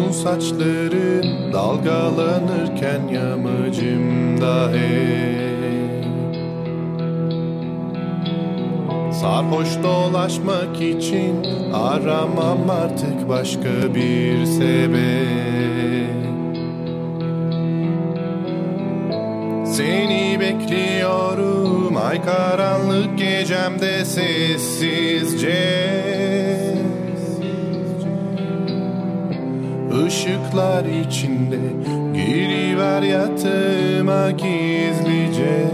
Uzun saçların dalgalanırken yamacımda hep Sarhoş dolaşmak için aramam artık başka bir sebep. Seni bekliyorum ay karanlık gecemde sessizce Işıklar içinde giriver yatağıma gizlice.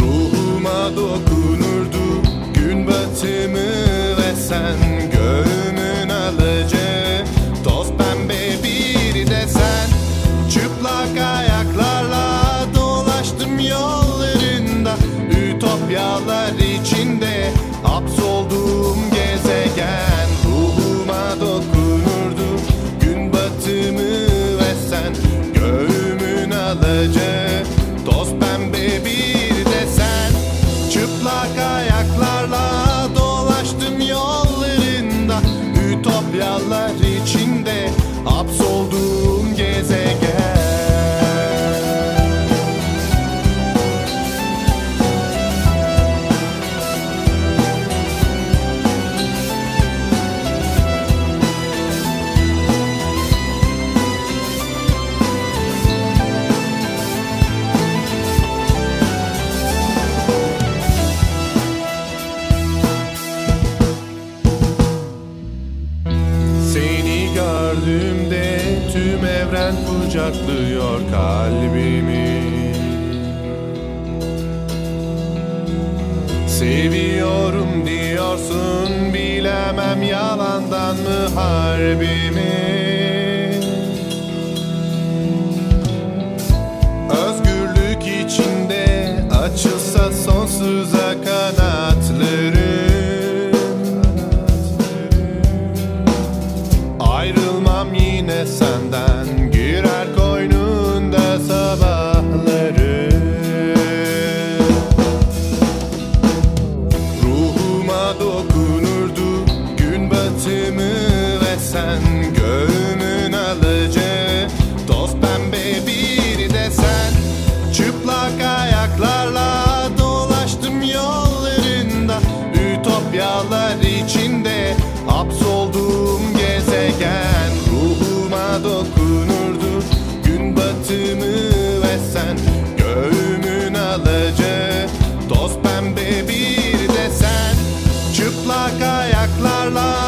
Ruhuma dokunurdu gün batımı ve sen göğümün alıcı. Toz pembe bir desen Çıplak ayaklarla dolaştım yollarında. Ütopyalar içinde hapsolduğum Göğümün gördüğümde tüm evren kucaklıyor kalbimi. Seviyorum diyorsun bilemem yalandan mı harbimi? Özgürlük içinde açılsa sonsuz começa a andar. çıplak ayaklarla